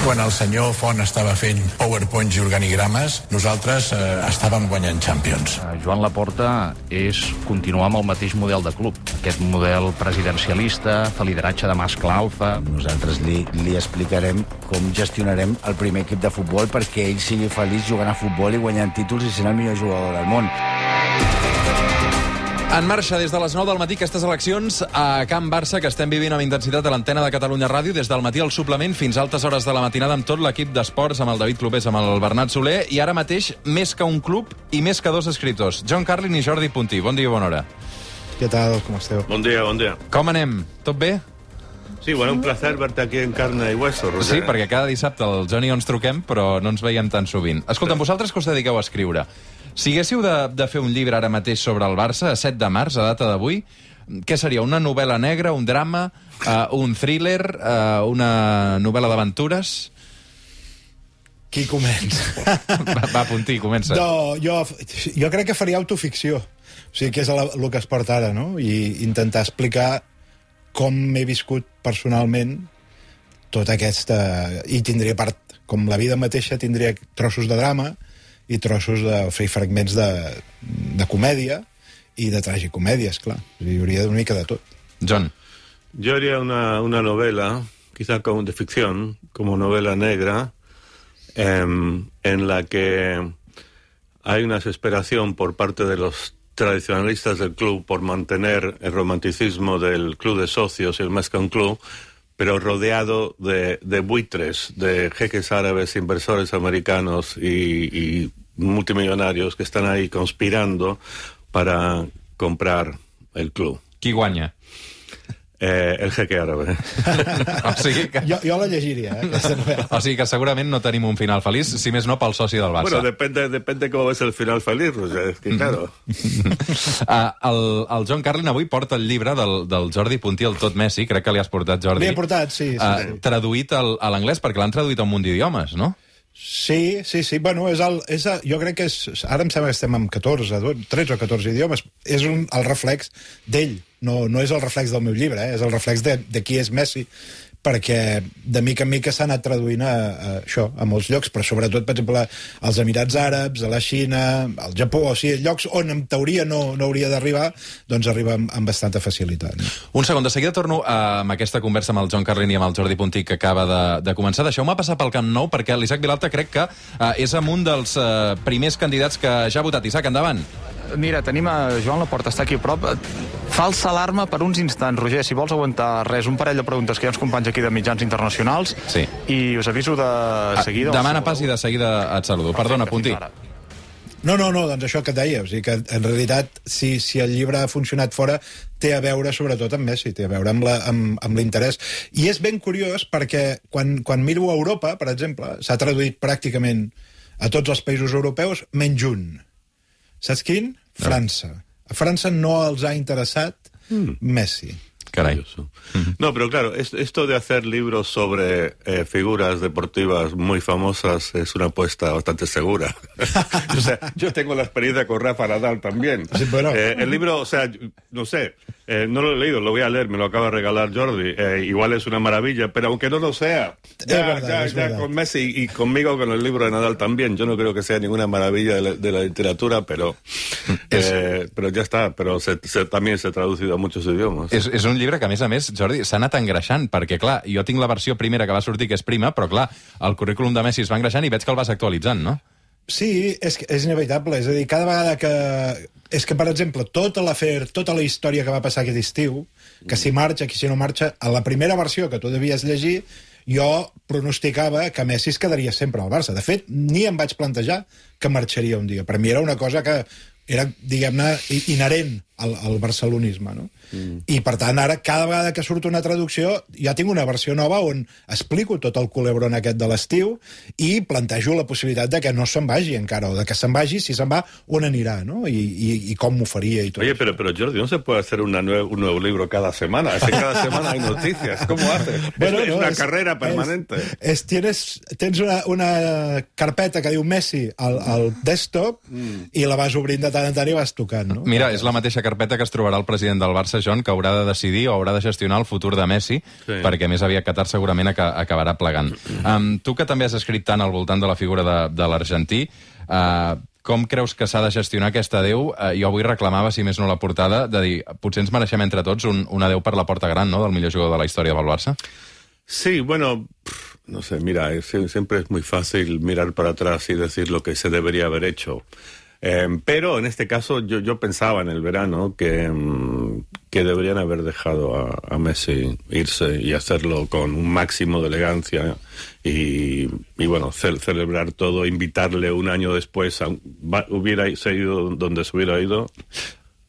Quan el senyor Font estava fent powerpoints i organigrames, nosaltres eh, estàvem guanyant Champions. Eh, Joan Laporta és continuar amb el mateix model de club. Aquest model presidencialista, de lideratge de mascle alfa... Nosaltres li, li explicarem com gestionarem el primer equip de futbol perquè ell sigui feliç jugant a futbol i guanyant títols i sent el millor jugador del món. En marxa des de les 9 del matí aquestes eleccions a Can Barça, que estem vivint amb intensitat a l'antena de Catalunya Ràdio, des del matí al suplement fins a altes hores de la matinada amb tot l'equip d'esports, amb el David Clopés, amb el Bernat Soler, i ara mateix més que un club i més que dos escriptors, John Carlin i Jordi Puntí. Bon dia i bona hora. ¿Qué tal? ¿Cómo esteu? Buen día, buen día. Com anem? Tot bé? Sí, bueno, un placer verte aquí en carne y hueso, Roger. Sí, perquè cada dissabte el Johnny ens truquem, però no ens veiem tan sovint. Escolta'm, vosaltres que us dediqueu a escriure, si haguéssiu de, de fer un llibre ara mateix sobre el Barça, a 7 de març, a data d'avui, què seria? Una novel·la negra, un drama, uh, un thriller, uh, una novel·la d'aventures? Qui comença? Va, va, Puntí, comença. No, jo, jo crec que faria autoficció. O sigui, que és el, el que es porta ara, no? I intentar explicar com m'he viscut personalment tota aquesta... I tindria part, com la vida mateixa, tindria trossos de drama i trossos de fer fragments de, de comèdia i de tragicomèdia, esclar. Hi hauria una mica de tot. John. Yo haría una, una novela, quizá como de ficción, como novela negra, em, en la que hay una desesperación por parte de los tradicionalistas del club por mantener el romanticismo del club de socios el más club, pero rodeado de, de buitres, de jeques árabes, inversores americanos y, y multimillonarios que están ahí conspirando para comprar el club. Qui guanya? Eh, el jeque árabe. o, sigui que, Jo, jo la llegiria, eh, aquesta novel·la. o sigui que segurament no tenim un final feliç, si més no pel soci del Barça. Bueno, depende, depende cómo ves el final feliz, Roger. Es que claro. Uh, el, el John Carlin avui porta el llibre del, del Jordi Puntí, el Tot Messi, crec que li has portat, Jordi. L'he portat, sí, sí, Uh, sí. traduït al, a l'anglès, perquè l'han traduït a un munt d'idiomes, no? Sí, sí, sí. Bueno, és el, és el, jo crec que és... Ara em sembla que estem amb 14, 12, 13 o 14 idiomes. És un, el reflex d'ell. No, no és el reflex del meu llibre, eh? és el reflex de, de qui és Messi perquè de mica en mica s'ha anat traduint a, a això, a molts llocs, però sobretot, per exemple, als Emirats Àrabs, a la Xina, al Japó, o sigui, llocs on en teoria no, no hauria d'arribar, doncs arriba amb, amb bastanta facilitat. Un segon, de seguida torno uh, amb aquesta conversa amb el John Carlin i amb el Jordi Puntí que acaba de, de començar. Deixeu-me passar pel Camp Nou perquè l'Isaac Vilalta crec que uh, és amb un dels uh, primers candidats que ja ha votat. Isaac, endavant. Mira, tenim a Joan Laporta, està aquí a prop. Falsa alarma per uns instants, Roger, si vols aguantar res, un parell de preguntes que hi ha uns companys aquí de mitjans internacionals Sí. i us aviso de seguida... Ah, demana pas i de seguida et saludo. Perdona, Puntí. Fins ara. No, no, no, doncs això que et deia, o sigui que en realitat si, si el llibre ha funcionat fora té a veure sobretot amb Messi, té a veure amb la- amb amb l'interès. I és ben curiós perquè quan, quan miro a Europa, per exemple, s'ha traduït pràcticament a tots els països europeus menys un. Saps quin? França. A França no els ha interessat Messi. Carai. Curioso. No, pero claro, es- esto de hacer libros sobre eh, figuras deportivas muy famosas es una apuesta bastante segura. o sea, yo tengo la experiencia con Rafa Nadal también. Sí, bueno. Eh, el libro, o sea, no sé, eh, no lo he leído, lo voy a leer, me lo acaba de regalar Jordi. Eh, igual es una maravilla, pero aunque no lo sea, ya, verdad, ya- es ya con Messi y conmigo con el libro de Nadal también. Yo no creo que sea ninguna maravilla de la, de la literatura, pero, eh, pero ya está. Pero se- se- también se ha traducido a muchos idiomas. És, és un llibre que, a més a més, Jordi, s'ha anat engreixant, perquè, clar, jo tinc la versió primera que va sortir, que és prima, però, clar, el currículum de Messi es va engreixant i veig que el vas actualitzant, no? Sí, és, és inevitable. És a dir, cada vegada que... És que, per exemple, tota l'afer, tota la història que va passar aquest estiu, que si marxa, que si no marxa, a la primera versió que tu devies llegir, jo pronosticava que Messi es quedaria sempre al Barça. De fet, ni em vaig plantejar que marxaria un dia. Per mi era una cosa que era, diguem-ne, inherent al, al barcelonisme, no? Mm. I, per tant, ara, cada vegada que surt una traducció, ja tinc una versió nova on explico tot el culebron aquest de l'estiu i plantejo la possibilitat de que no se'n vagi encara, o de que se'n vagi, si se'n va, on anirà, no? I, i, i com m'ho faria i tot. Oye, pero, pero Jordi, no se puede hacer una nue- un nuevo libro cada semana. Es que cada semana hay noticias. ¿Cómo hace? es, es no, una és- carrera permanente. És, és, tienes, tens una, una carpeta que diu Messi al, al desktop mm. i la vas obrint de tant en tant i vas tocant, no? Mira, és la mateixa carpeta que es trobarà el president del Barça, John, que haurà de decidir o haurà de gestionar el futur de Messi, Sí. perquè més aviat Qatar segurament aca acabarà plegant. Um, tu que també has escrit tant al voltant de la figura de, de l'argentí, uh, com creus que s'ha de gestionar aquest adeu? Uh, jo avui reclamava, si més no la portada, de dir, potser ens mereixem entre tots un, un adeu per la porta gran, no?, del millor jugador de la història del Barça. Sí, bueno, no sé, mira, es- siempre es muy fácil mirar para atrás y decir lo que se debería haber hecho. Eh, pero en este caso yo, yo pensaba en el verano que, mm, que deberían haber dejado a, Messi irse y hacerlo con un máximo de elegancia y, y bueno, ce- celebrar todo, invitarle un año después, a, hubiera ido donde se hubiera ido.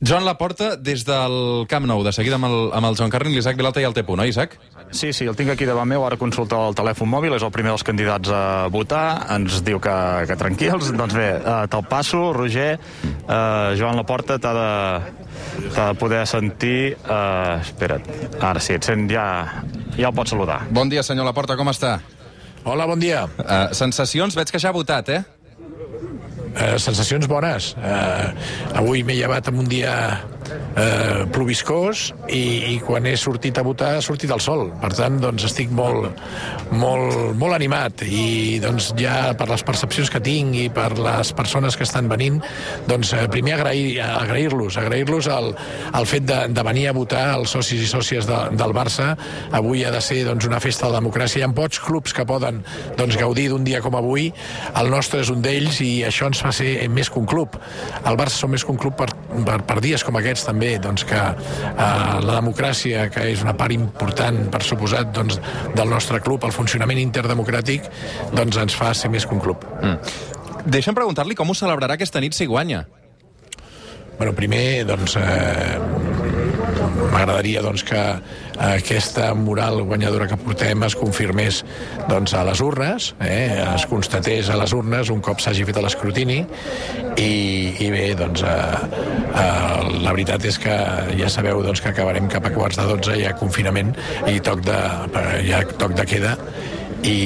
Joan Laporta, des del Camp Nou, de seguida amb el, amb el Joan Carlin, l'Isaac Vilalta i el punt, no, Isaac? Sí, sí, el tinc aquí davant meu, ara consulta el telèfon mòbil, és el primer dels candidats a votar, ens diu que, que tranquils, doncs bé, eh, te'l passo, Roger, eh, Joan Laporta t'ha de, de poder sentir, eh, espera't, ara sí, et sent ja, ja el pots saludar. Bon dia, senyor Laporta, com està? Hola, bon dia. Uh, sensacions, veig que ja ha votat, eh? Eh, sensacions bones. Eh, avui m'he llevat amb un dia eh, ploviscós i, i quan he sortit a votar ha sortit el sol. Per tant, doncs estic molt, molt, molt animat i doncs ja per les percepcions que tinc i per les persones que estan venint, doncs eh, primer agrair- agrair-los, agrair-los el, el fet de, de venir a votar els socis i sòcies de, del Barça. Avui ha de ser doncs, una festa de democràcia. Hi ha pocs clubs que poden doncs, gaudir d'un dia com avui. El nostre és un d'ells i això ens fa ser més que un club. El Barça som més que un club per, per, per dies com aquests també, doncs que eh, la democràcia, que és una part important, per suposat, doncs, del nostre club, el funcionament interdemocràtic, doncs ens fa ser més que un club. Deixa'm preguntar-li com ho celebrarà aquesta nit si guanya. Bueno, primer, doncs, eh, m'agradaria doncs, que aquesta moral guanyadora que portem es confirmés doncs, a les urnes, eh, es constatés a les urnes un cop s'hagi fet l'escrutini i, i bé, doncs, eh, eh, la veritat és que ja sabeu doncs, que acabarem cap a quarts de 12, hi ha confinament i toc de, hi ha toc de queda i,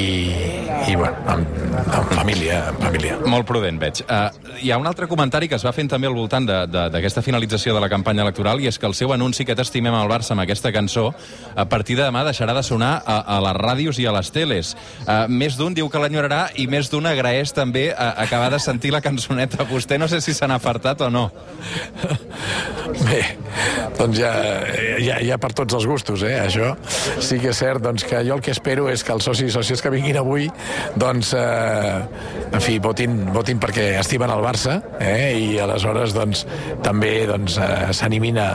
i bueno, amb, amb família, amb família. Molt prudent, veig. Uh, hi ha un altre comentari que es va fent també al voltant d'aquesta finalització de la campanya electoral i és que el seu anunci que t'estimem al Barça amb aquesta cançó a partir de demà deixarà de sonar a, a les ràdios i a les teles. Uh, més d'un diu que l'enyorarà i més d'un agraeix també a, acabar de sentir la cançoneta. Vostè no sé si se n'ha fartat o no. Bé, doncs ja, ja, ja per tots els gustos, eh, això. Sí que és cert doncs, que jo el que espero és que els socis i sòcies que vinguin avui doncs, eh, en fi, votin, votin perquè estimen el Barça eh, i aleshores doncs, també doncs, eh, s'animin a,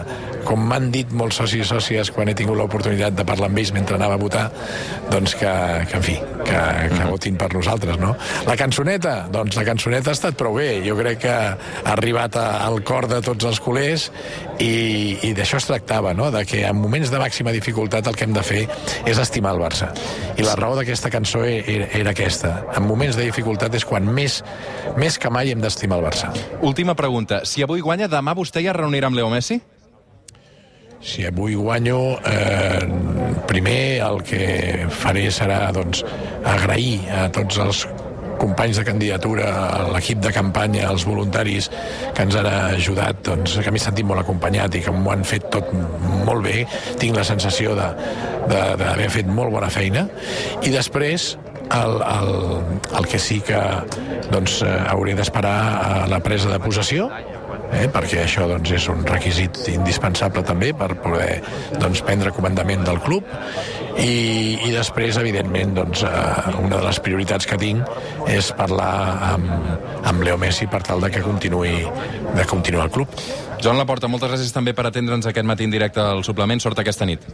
com m'han dit molts socis i sòcies quan he tingut l'oportunitat de parlar amb ells mentre anava a votar, doncs que, que en fi, que, que votin per nosaltres, no? La cançoneta, doncs la cançoneta ha estat prou bé. Jo crec que ha arribat a, al cor de tots els culers i, i d'això es tractava, no? De que en moments de màxima dificultat el que hem de fer és estimar el Barça. I la raó d'aquesta cançó e- era, era aquesta. En moments de dificultat és quan més, més que mai hem d'estimar el Barça. Última pregunta. Si avui guanya, demà vostè ja reunirà amb Leo Messi? Si avui guanyo, eh, primer el que faré serà doncs, agrair a tots els companys de candidatura, l'equip de campanya, als voluntaris que ens han ajudat, doncs, que m'he sentit molt acompanyat i que m'ho han fet tot molt bé. Tinc la sensació d'haver fet molt bona feina. I després, el, el, el que sí que doncs, eh, hauré d'esperar a la presa de possessió, eh, perquè això doncs, és un requisit indispensable també per poder doncs, prendre comandament del club i, i després, evidentment, doncs, eh, una de les prioritats que tinc és parlar amb, amb Leo Messi per tal de que continuï de continuar el club. Joan Laporta, moltes gràcies també per atendre'ns aquest matí en directe al suplement. Sort aquesta nit.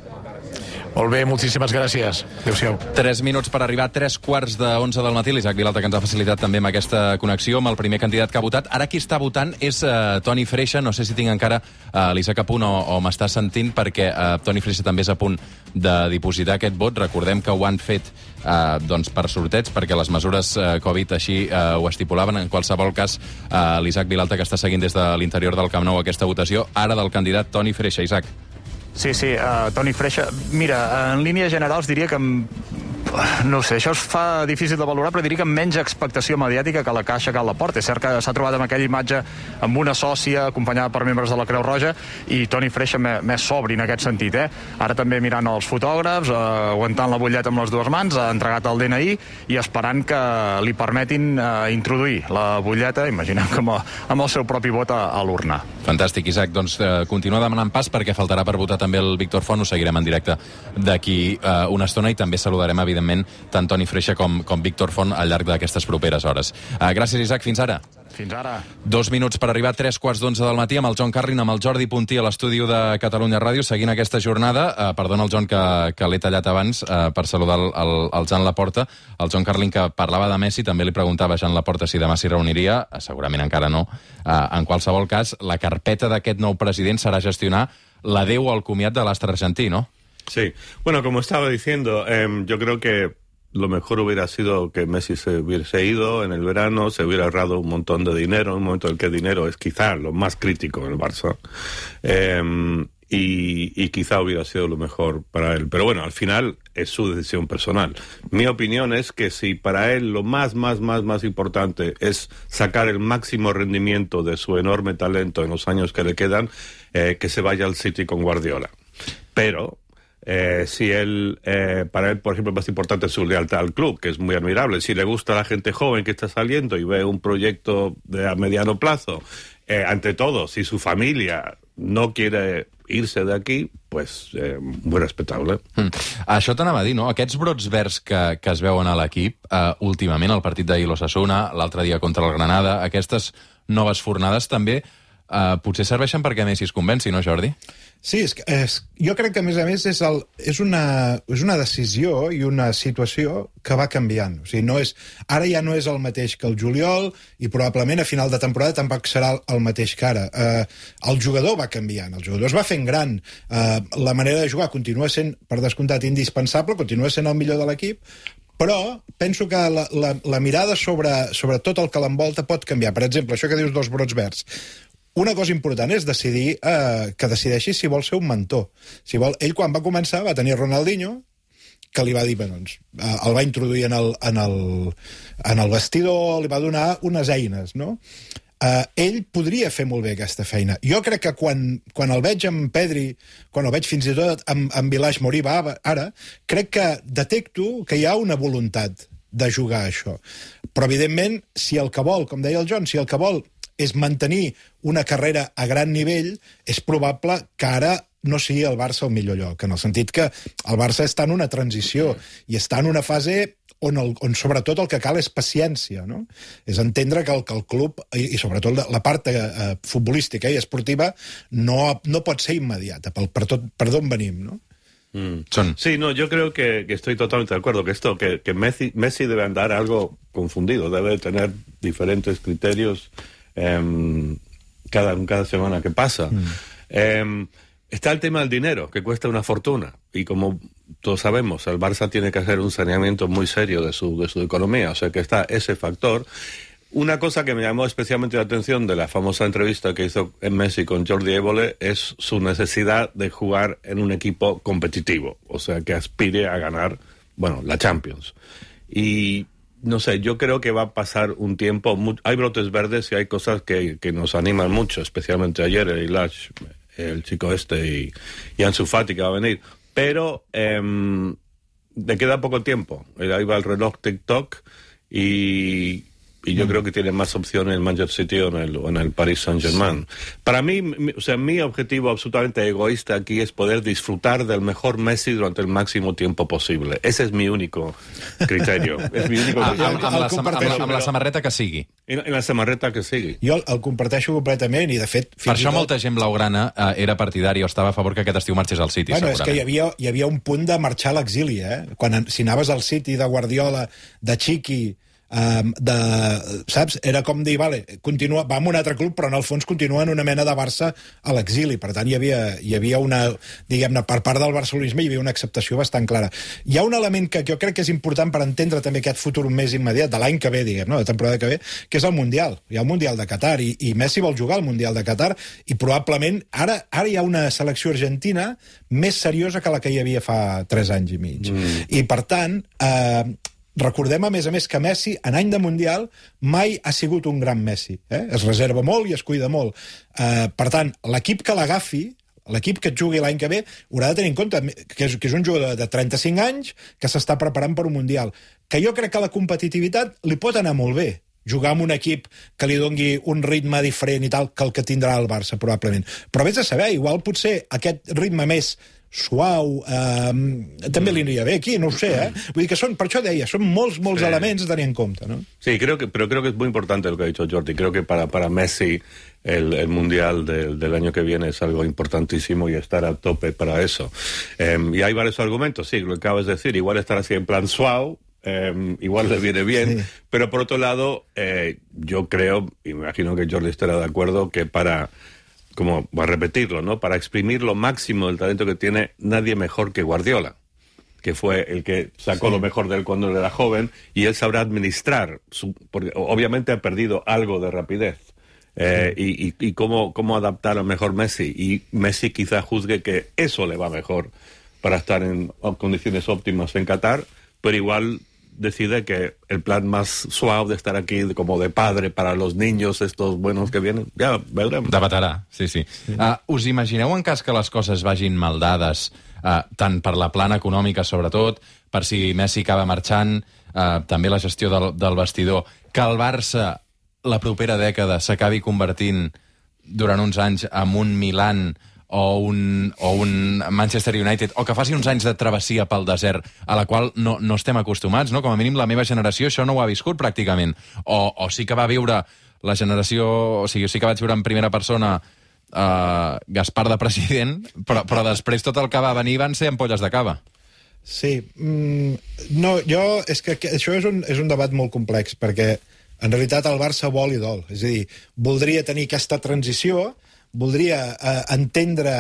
Molt bé, moltíssimes gràcies. Adéu-siau. 3 minuts per arribar a 3 quarts de 11 del matí. L'Isaac Vilalta que ens ha facilitat també amb aquesta connexió amb el primer candidat que ha votat. Ara qui està votant és uh, Toni Freixa. No sé si tinc encara uh, l'Isaac a punt o, o m'està sentint perquè uh, Toni Freixa també és a punt de dipositar aquest vot. Recordem que ho han fet uh, doncs per sorteig perquè les mesures uh, Covid així uh, ho estipulaven. En qualsevol cas, uh, l'Isaac Vilalta que està seguint des de l'interior del Camp Nou aquesta votació, ara del candidat Toni Freixa. Isaac. Sí, sí, uh, Toni Freixa. Mira, en línies generals diria que No sé, això es fa difícil de valorar, però diria que amb menys expectació mediàtica que la Caixa que la porta. És cert que s'ha trobat amb aquella imatge amb una sòcia acompanyada per membres de la Creu Roja i Toni Freixa més, sobri en aquest sentit. Eh? Ara també mirant els fotògrafs, eh, aguantant la butlleta amb les dues mans, ha entregat el DNI i esperant que li permetin eh, introduir la butlleta, imaginem que amb, amb el seu propi vot a, a l'urna. Fantàstic, Isaac. Doncs eh, continua demanant pas perquè faltarà per votar també el Víctor Font. Ho seguirem en directe d'aquí eh, una estona i també saludarem, evidentment, tant Toni Freixa com, com Víctor Font al llarg d'aquestes properes hores. Eh, gràcies, Isaac. Fins ara. Fins ara. Dos minuts per arribar a tres quarts d'onze del matí amb el Joan Carlin, amb el Jordi Puntí a l'estudi de Catalunya Ràdio, seguint aquesta jornada. Eh, perdona el Joan que, que l'he tallat abans eh, per saludar el, el, el Jan Laporta. El Joan Carlin que parlava de Messi, també li preguntava a Jan Laporta si demà s'hi reuniria. Eh, segurament encara no. Eh, en qualsevol cas, la carpeta d'aquest nou president serà gestionar l'adeu al comiat de l'astre argentí, no? Sí, bueno, como estaba diciendo, eh, yo creo que lo mejor hubiera sido que Messi se hubiese ido en el verano, se hubiera ahorrado un montón de dinero, en un momento en el que dinero es quizá lo más crítico en el Barça. Y, y, quizá hubiera sido lo mejor para él. Pero bueno, al final es su decisión personal. Mi opinión es que si para él lo más, más, más, más importante es sacar el máximo rendimiento de su enorme talento en los años que le quedan, eh, que se vaya al City con Guardiola. Pero eh, si él, eh, para él, por ejemplo, más importante es su lealtad al club, que es muy admirable. Si le gusta a la gente joven que está saliendo y ve un proyecto de a mediano plazo, eh, ante todo, si su familia no quiere irse de aquí, pues eh, muy respetable. Mm. Això t'anava a dir, no? Aquests brots verds que, que es veuen a l'equip, eh, últimament, el partit d'ahir l'Ossassuna, l'altre dia contra el Granada, aquestes noves fornades també eh, potser serveixen perquè Messi es convenci, no, Jordi? Sí, és, és, jo crec que, a més a més, és, el, és, una, és una decisió i una situació que va canviant. O sigui, no és, ara ja no és el mateix que el juliol i probablement a final de temporada tampoc serà el mateix que ara. Eh, el jugador va canviant, el jugador es va fent gran. Eh, la manera de jugar continua sent, per descomptat, indispensable, continua sent el millor de l'equip, però penso que la, la, la mirada sobre, sobre tot el que l'envolta pot canviar. Per exemple, això que dius dels brots verds. Una cosa important és decidir eh, que decideixi si vol ser un mentor. Si vol, ell, quan va començar, va tenir Ronaldinho, que li va dir, bé, doncs, eh, el va introduir en el, en, el, en el vestidor, li va donar unes eines, no? Eh, ell podria fer molt bé aquesta feina. Jo crec que quan, quan el veig amb Pedri, quan el veig fins i tot amb, amb Vilaix Moriba ara, crec que detecto que hi ha una voluntat de jugar a això. Però, evidentment, si el que vol, com deia el John, si el que vol és mantenir una carrera a gran nivell, és probable que ara no sigui el Barça el millor lloc, en el sentit que el Barça està en una transició i està en una fase on, el, on sobretot el que cal és paciència, no? És entendre que el, que el club, i, i sobretot la, la part eh, futbolística i esportiva, no, no pot ser immediata, per, per, tot, per d'on venim, no? Son. Sí, no, yo creo que, que estoy totalmente de acuerdo que esto, que, que Messi, Messi debe andar algo confundido, debe tener diferentes criterios em, cada, cada semana que pasa. Em, está el tema del dinero, que cuesta una fortuna. Y como todos sabemos, el Barça tiene que hacer un saneamiento muy serio de su, de su economía. O sea que está ese factor. Una cosa que me llamó especialmente la atención de la famosa entrevista que hizo en Messi con Jordi Évole es su necesidad de jugar en un equipo competitivo, o sea, que aspire a ganar, bueno, la Champions. Y no sé, yo creo que va a pasar un tiempo, hay brotes verdes y hay cosas que, que nos animan mucho, especialmente ayer el Ilash, el chico este y, y Ansu Fati que va a venir, pero em, le queda poco tiempo, ahí va el reloj TikTok y, y yo creo que tiene más opciones en el Manchester City o en el, o en el Paris Saint-Germain. Para mí, mi- o sea, mi objetivo absolutamente egoísta aquí es poder disfrutar del mejor Messi durante el máximo tiempo posible. Ese es mi único criterio. es mi único Ah, criterio. amb, amb, la, amb, la, amb la Pero samarreta que sigui. en, en la samarreta que sigue. Jo el, el comparteixo completament i, de fet... Per això molta gent blaugrana eh, era partidari o estava a favor que aquest estiu marxés al City, Bueno, és que hi segurament. havia, hi havia un punt de marxar a l'exili, eh? Quan, si anaves al City de Guardiola, de Chiqui, um, de, saps? Era com dir, vale, continua, va amb un altre club, però en el fons continua en una mena de Barça a l'exili. Per tant, hi havia, hi havia una, diguem-ne, per part del barcelonisme hi havia una acceptació bastant clara. Hi ha un element que jo crec que és important per entendre també aquest futur més immediat, de l'any que ve, diguem, no? de temporada que ve, que és el Mundial. Hi ha el Mundial de Qatar i, i Messi vol jugar al Mundial de Qatar i probablement ara, ara hi ha una selecció argentina més seriosa que la que hi havia fa 3 anys i mig. Mm. I, per tant, eh, recordem, a més a més, que Messi, en any de Mundial, mai ha sigut un gran Messi. Eh? Es reserva molt i es cuida molt. Eh, per tant, l'equip que l'agafi, l'equip que et jugui l'any que ve haurà de tenir en compte que és, que és un jugador de 35 anys que s'està preparant per un Mundial. Que jo crec que la competitivitat li pot anar molt bé, jugar amb un equip que li dongui un ritme diferent i tal que el que tindrà el Barça, probablement. Però vés a saber, igual potser aquest ritme més suau, eh, també li aniria bé aquí, no ho sé, eh? Vull dir que són, per això deia, són molts, molts sí. elements a tenir en compte, ¿no? Sí, creo que, pero creo que es muy importante lo que ha dicho Jordi. Creo que para, para Messi el, el Mundial del, del, año que viene es algo importantísimo y estar a tope para eso. Eh, y hay varios argumentos, sí, lo que acabas de decir, igual estar así en plan suau, eh, igual le viene bien, sí. pero por otro lado, eh, yo creo, y me imagino que Jordi estará de acuerdo, que para como voy a repetirlo, ¿no? Para exprimir lo máximo del talento que tiene nadie mejor que Guardiola, que fue el que sacó sí. lo mejor de él cuando él era joven y él sabrá administrar, su, porque obviamente ha perdido algo de rapidez. Eh, y, y, y cómo, cómo adaptar a mejor Messi. Y Messi quizá juzgue que eso le va mejor para estar en condiciones óptimas en Qatar, pero igual decide que el plan más suave de estar aquí como de padre para los niños, estos buenos que vienen, ja veurem. De veterà, sí, sí. sí. Uh, us imagineu en cas que les coses vagin mal dades, uh, tant per la plana econòmica, sobretot, per si Messi acaba marxant, uh, també la gestió del, del vestidor, que el Barça la propera dècada s'acabi convertint durant uns anys en un Milan o un, o un Manchester United, o que faci uns anys de travessia pel desert, a la qual no, no estem acostumats, no? Com a mínim la meva generació això no ho ha viscut pràcticament. O, o sí que va viure la generació... O sigui, sí que vaig viure en primera persona uh, Gaspar de president, però, però després tot el que va venir van ser ampolles de cava. Sí. Mm, no, jo... És que, que això és un, és un debat molt complex, perquè en realitat el Barça vol i dol. És a dir, voldria tenir aquesta transició, voldria eh, entendre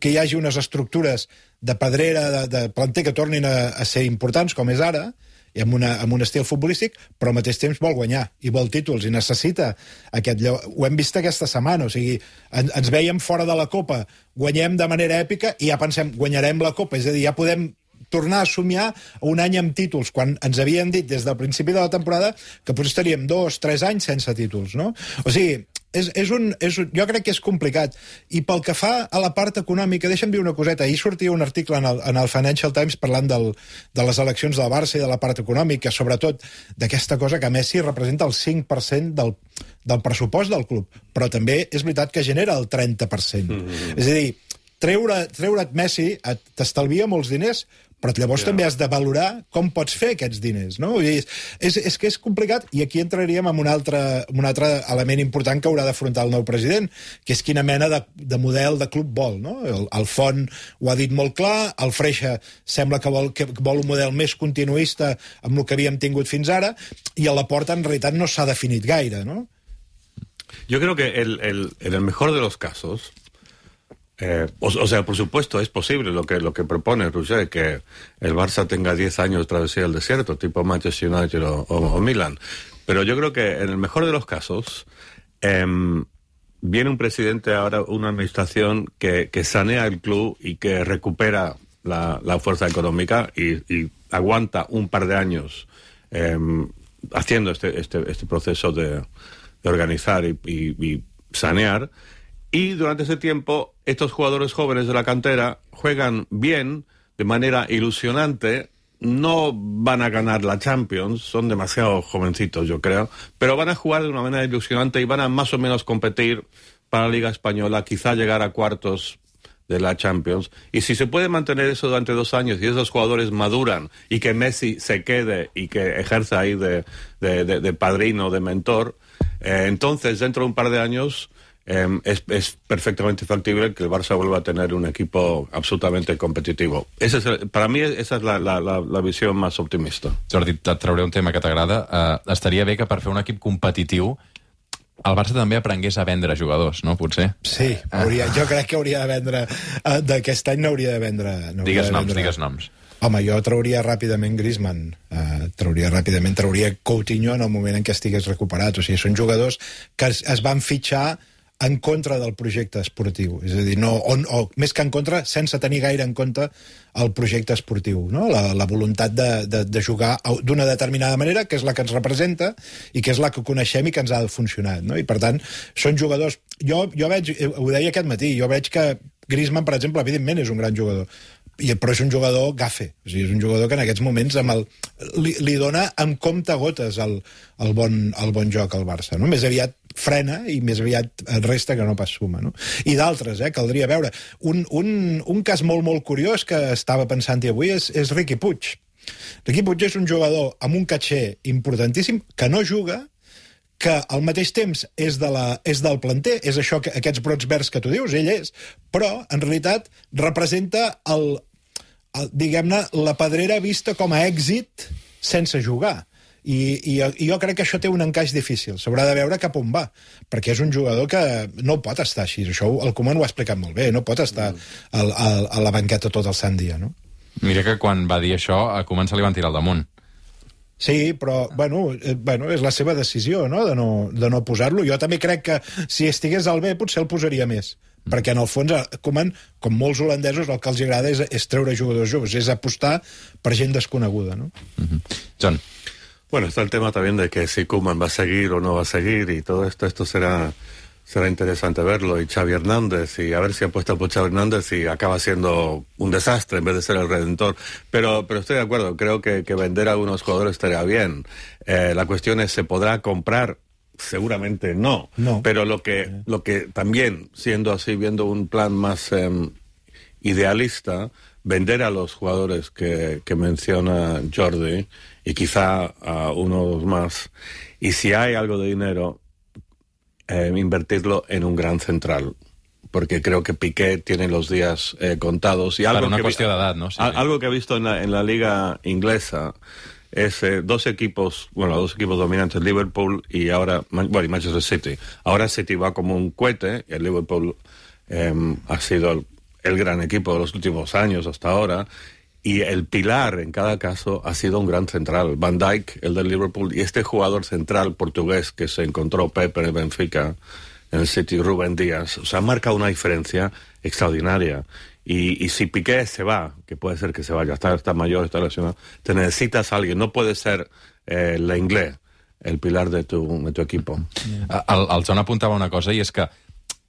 que hi hagi unes estructures de pedrera, de, de planter que tornin a, a ser importants, com és ara, i amb, una, amb un estil futbolístic, però al mateix temps vol guanyar i vol títols i necessita aquest lloc. Ho hem vist aquesta setmana, o sigui, en, ens veiem fora de la Copa, guanyem de manera èpica i ja pensem, guanyarem la Copa, és a dir, ja podem tornar a somiar un any amb títols, quan ens havien dit des del principi de la temporada que potser estaríem dos, tres anys sense títols, no? O sigui, és, és un, és un, jo crec que és complicat. I pel que fa a la part econòmica, deixa'm dir una coseta. Ahir sortia un article en el, en el Financial Times parlant del, de les eleccions del Barça i de la part econòmica, sobretot d'aquesta cosa que Messi representa el 5% del, del pressupost del club, però també és veritat que genera el 30%. Mm -hmm. És a dir, treure, treure't Messi t'estalvia molts diners, però llavors yeah. també has de valorar com pots fer aquests diners, no? Vull dir, és, és que és complicat, i aquí entraríem en un altre, en un altre element important que haurà d'afrontar el nou president, que és quina mena de, de model de club vol, no? El, el Font ho ha dit molt clar, el Freixa sembla que vol, que vol un model més continuista amb el que havíem tingut fins ara, i a la porta en realitat no s'ha definit gaire, no? Yo creo que el, el, en el mejor de los casos, Eh, o, sea, por supuesto, es posible lo que, lo que propone Roger, que el Barça tenga 10 años de travesía del desierto, tipo Manchester United o, o, Milan. Pero yo creo que en el mejor de los casos, eh, viene un presidente ahora, una administración que, sanea el club y que recupera la, fuerza económica y, aguanta un par de años eh, haciendo este, este, este, proceso de, de organizar y, y sanear. Y durante ese tiempo, estos jugadores jóvenes de la cantera juegan bien, de manera ilusionante. No van a ganar la Champions, son demasiado jovencitos, yo creo, pero van a jugar de una manera ilusionante y van a más o menos competir para la Liga Española, quizá llegar a cuartos de la Champions. Y si se puede mantener eso durante dos años y esos jugadores maduran y que Messi se quede y que ejerza ahí de, de, padrino, de mentor, eh, entonces dentro de un par de años em, es, es perfectamente factible que el Barça vuelva a tener un equipo absolutamente competitivo. Ese es el- para mí esa es la, la, la, la visión más optimista. Jordi, et trauré un tema que t'agrada. Uh, estaria bé que per fer un equip competitiu el Barça també aprengués a vendre jugadors, no? Potser? Sí, hauria, jo crec que hauria de vendre... Uh, D'aquest any n'hauria de vendre... Digues de noms, vendre- digues noms. Home, jo trauria ràpidament Griezmann, uh, trauria ràpidament, trauria Coutinho en el moment en què estigués recuperat. O sigui, són jugadors que es, es van fitxar en contra del projecte esportiu. És a dir, no, on, o més que en contra, sense tenir gaire en compte el projecte esportiu, no? la, la voluntat de, de, de jugar d'una determinada manera, que és la que ens representa i que és la que coneixem i que ens ha funcionat. No? I, per tant, són jugadors... Jo, jo veig, eh, ho deia aquest matí, jo veig que Griezmann, per exemple, evidentment és un gran jugador, i, però és un jugador gafe, o sigui, és un jugador que en aquests moments amb el, li, li dona amb compte gotes el, el, bon, el bon joc al Barça. No? Més aviat frena i més aviat resta que no pas suma. No? I d'altres, eh, caldria veure. Un, un, un cas molt, molt curiós que estava pensant-hi avui és, és Riqui Puig. Riqui Puig és un jugador amb un caché importantíssim que no juga, que al mateix temps és, de la, és del planter, és això que aquests brots verds que tu dius, ell és, però en realitat representa el, el diguem-ne, la pedrera vista com a èxit sense jugar. I, i, I jo crec que això té un encaix difícil. S'haurà de veure cap on va, perquè és un jugador que no pot estar així. Això el Koeman ho ha explicat molt bé, no pot estar al, al, a la banqueta tot el sant dia, no? Mira que quan va dir això, a començar li van tirar al damunt. Sí, però, bueno, eh, bueno, és la seva decisió, no?, de no, de no posar-lo. Jo també crec que si estigués al B potser el posaria més, perquè en el fons, eh, Koeman, com molts holandesos, el que els agrada és, és treure jugadors joves, és apostar per gent desconeguda, no? John, Bueno, está el tema también de que si Koeman va a seguir o no va a seguir y todo esto, esto será, será interesante verlo. Y Xavi Hernández, y a ver si apuesta por Xavi Hernández y acaba siendo un desastre en vez de ser el redentor. Pero, pero estoy de acuerdo, creo que, que vender a algunos jugadores estaría bien. Eh, la cuestión es, ¿se podrá comprar? Seguramente no. No. Pero lo que, lo que también, siendo así, viendo un plan más em, idealista, vender a los jugadores que, que menciona Jordi y quizá a unos más. Y si hay algo de dinero, eh, invertirlo en un gran central. Porque creo que Piqué tiene los días eh, contados. Y algo una que qüestió d'edat, no? Sí. Algo que he visto en la, en la liga inglesa es eh, dos equipos, bueno, dos equipos dominantes, Liverpool y ahora, bueno, y Manchester City. Ahora City va como un cohete y el Liverpool em, ha sido el, el gran equipo de los últimos años hasta ahora. Y el pilar en cada caso ha sido un gran central. Van Dijk, el del Liverpool, y este jugador central portugués que se encontró Pepe en el Benfica, en el City, Rubén Díaz. O sea, marca una diferencia extraordinaria. Y, y si Piqué se va, que puede ser que se vaya, está, está mayor, está lesionado, te necesitas a alguien. No puede ser eh, la inglés el pilar de tu, de tu equipo. El, el John apuntava una cosa, i és que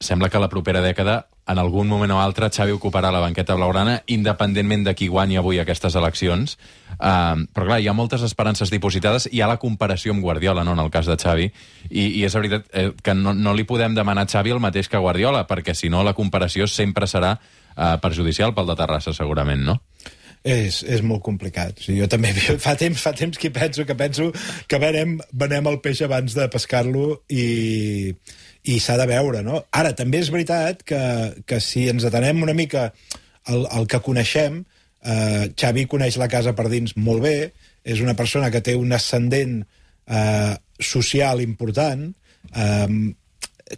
sembla que la propera dècada, en algun moment o altre, Xavi ocuparà la banqueta blaugrana, independentment de qui guanyi avui aquestes eleccions. Uh, però clar, hi ha moltes esperances dipositades, hi ha la comparació amb Guardiola, no?, en el cas de Xavi, i, i és veritat eh, que no, no li podem demanar a Xavi el mateix que Guardiola, perquè si no la comparació sempre serà uh, perjudicial pel de Terrassa, segurament, no? És, és molt complicat. O sigui, jo també fa temps, fa temps que penso que penso que venem, venem el peix abans de pescar-lo i, i s'ha de veure, no? Ara, també és veritat que, que si ens atenem una mica al, al que coneixem, eh, Xavi coneix la casa per dins molt bé, és una persona que té un ascendent eh, social important, eh,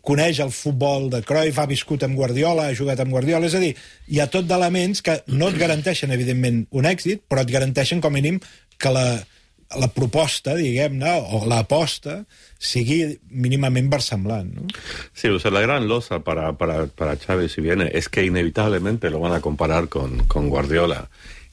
coneix el futbol de Cruyff, ha viscut amb Guardiola, ha jugat amb Guardiola, és a dir, hi ha tot d'elements que no et garanteixen, evidentment, un èxit, però et garanteixen, com a mínim, que la, la proposta, diguem-ne, o l'aposta, sigui mínimament versemblant, no? Sí, o sea, la gran losa para, para, para Xavi si viene es que inevitablemente lo van a comparar con, con Guardiola.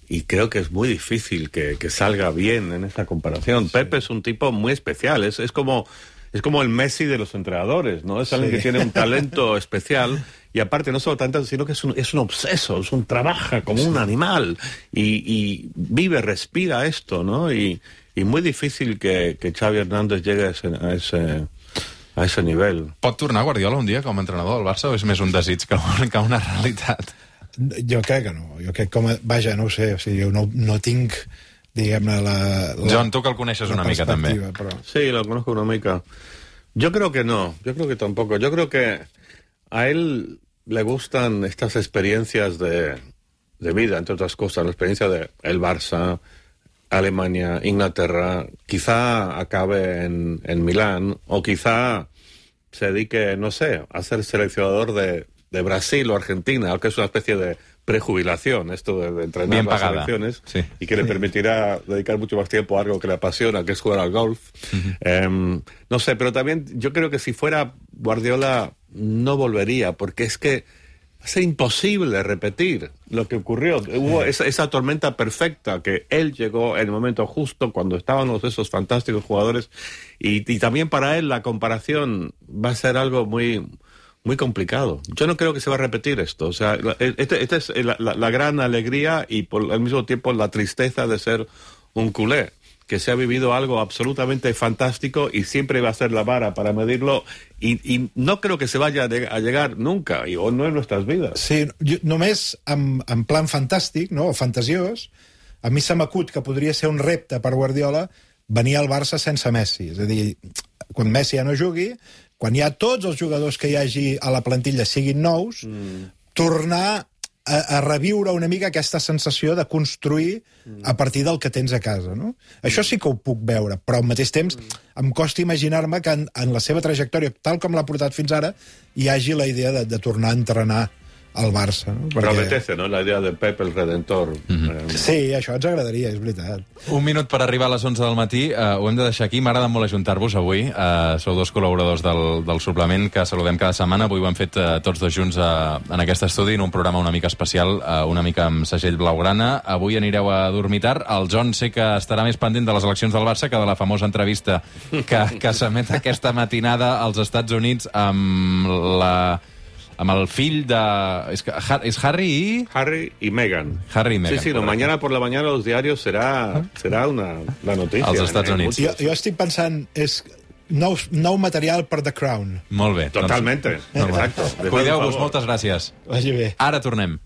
Y creo que es muy difícil que, que salga bien en esa comparación. Pepe es un tipo muy especial, es, es como... Es como el Messi de los entrenadores, ¿no? Es alguien Sí. que tiene un talento especial y aparte no solo tanto, sino que es un, es un obseso, es un trabaja como un animal y, y vive, respira esto, ¿no? Y, y muy difícil que, que Xavi Hernández llegue a ese, a ese, a ese nivel. Pot tornar Guardiola un dia com a entrenador del Barça o és més un desig que, que una realitat? Jo crec que no. Jo crec com a... Vaja, no ho sé, o sigui, jo no, no tinc, diguem-ne, la, la... John, tu que el coneixes una mica també. Però... Sí, lo conozco una mica. Yo creo que no, yo creo que tampoco. Yo creo que a él le gustan estas experiencias de, de vida, entre otras cosas, la experiencia de el Barça, Alemania, Inglaterra, quizá acabe en, en Milán o quizá se dedique, no sé, a ser seleccionador de, de Brasil o Argentina, aunque es una especie de prejubilación, esto de, de entrenar Bien las pagada. selecciones Sí. y que le permitirá dedicar mucho más tiempo a algo que le apasiona, que es jugar al golf. Em, no sé, pero también yo creo que si fuera Guardiola no volvería, porque es que va a ser imposible repetir lo que ocurrió. Hubo esa, esa tormenta perfecta que él llegó en el momento justo cuando estaban esos fantásticos jugadores y, y también para él la comparación va a ser algo muy muy complicado. Yo no creo que se va a repetir esto. O sea, la- esta este es la, la- la gran alegría y por al mismo tiempo la tristeza de ser un culé, que se ha vivido algo absolutamente fantástico y siempre va a ser la vara para medirlo y, y no creo que se vaya a lleg- a llegar nunca, y, o no en nuestras vidas. Sí, jo, només en, en plan fantàstic, no? o fantasiós, a mi se m'acut que podria ser un repte per Guardiola venir al Barça sense Messi. És a dir, quan Messi ja no jugui, quan ja tots els jugadors que hi hagi a la plantilla siguin nous, mm. tornar a, a reviure una mica aquesta sensació de construir a partir del que tens a casa. No? Això sí que ho puc veure, però al mateix temps em costa imaginar-me que en, en la seva trajectòria, tal com l'ha portat fins ara, hi hagi la idea de, de tornar a entrenar al Barça. No? Pero apetece, ¿no? La idea de Pep el Redentor. Eh, Sí, això ens agradaria, és veritat. Un minut per arribar a les 11 del matí. Uh, ho hem de deixar aquí. M'agrada molt ajuntar-vos avui. Uh, sou dos col·laboradors del, del suplement que saludem cada setmana. Avui ho hem fet uh, tots dos junts uh, en aquest estudi, en un programa una mica especial, uh, una mica amb segell blaugrana. Avui anireu a dormir tard. El John sé que estarà més pendent de les eleccions del Barça que de la famosa entrevista que, que s'emet aquesta matinada als Estats Units amb la amb el fill de... És, que, és Harry i... Harry y Meghan. Harry i Meghan, Sí, sí, no, mañana por la mañana los diarios será, será una, la noticia. Als Estats en Units. Jo, jo estic pensant, és nou, nou material per The Crown. Molt bé. Totalmente. Doncs, Exacto. Cuideu-vos, Por favor. moltes gràcies. Vagi bé. Ara tornem.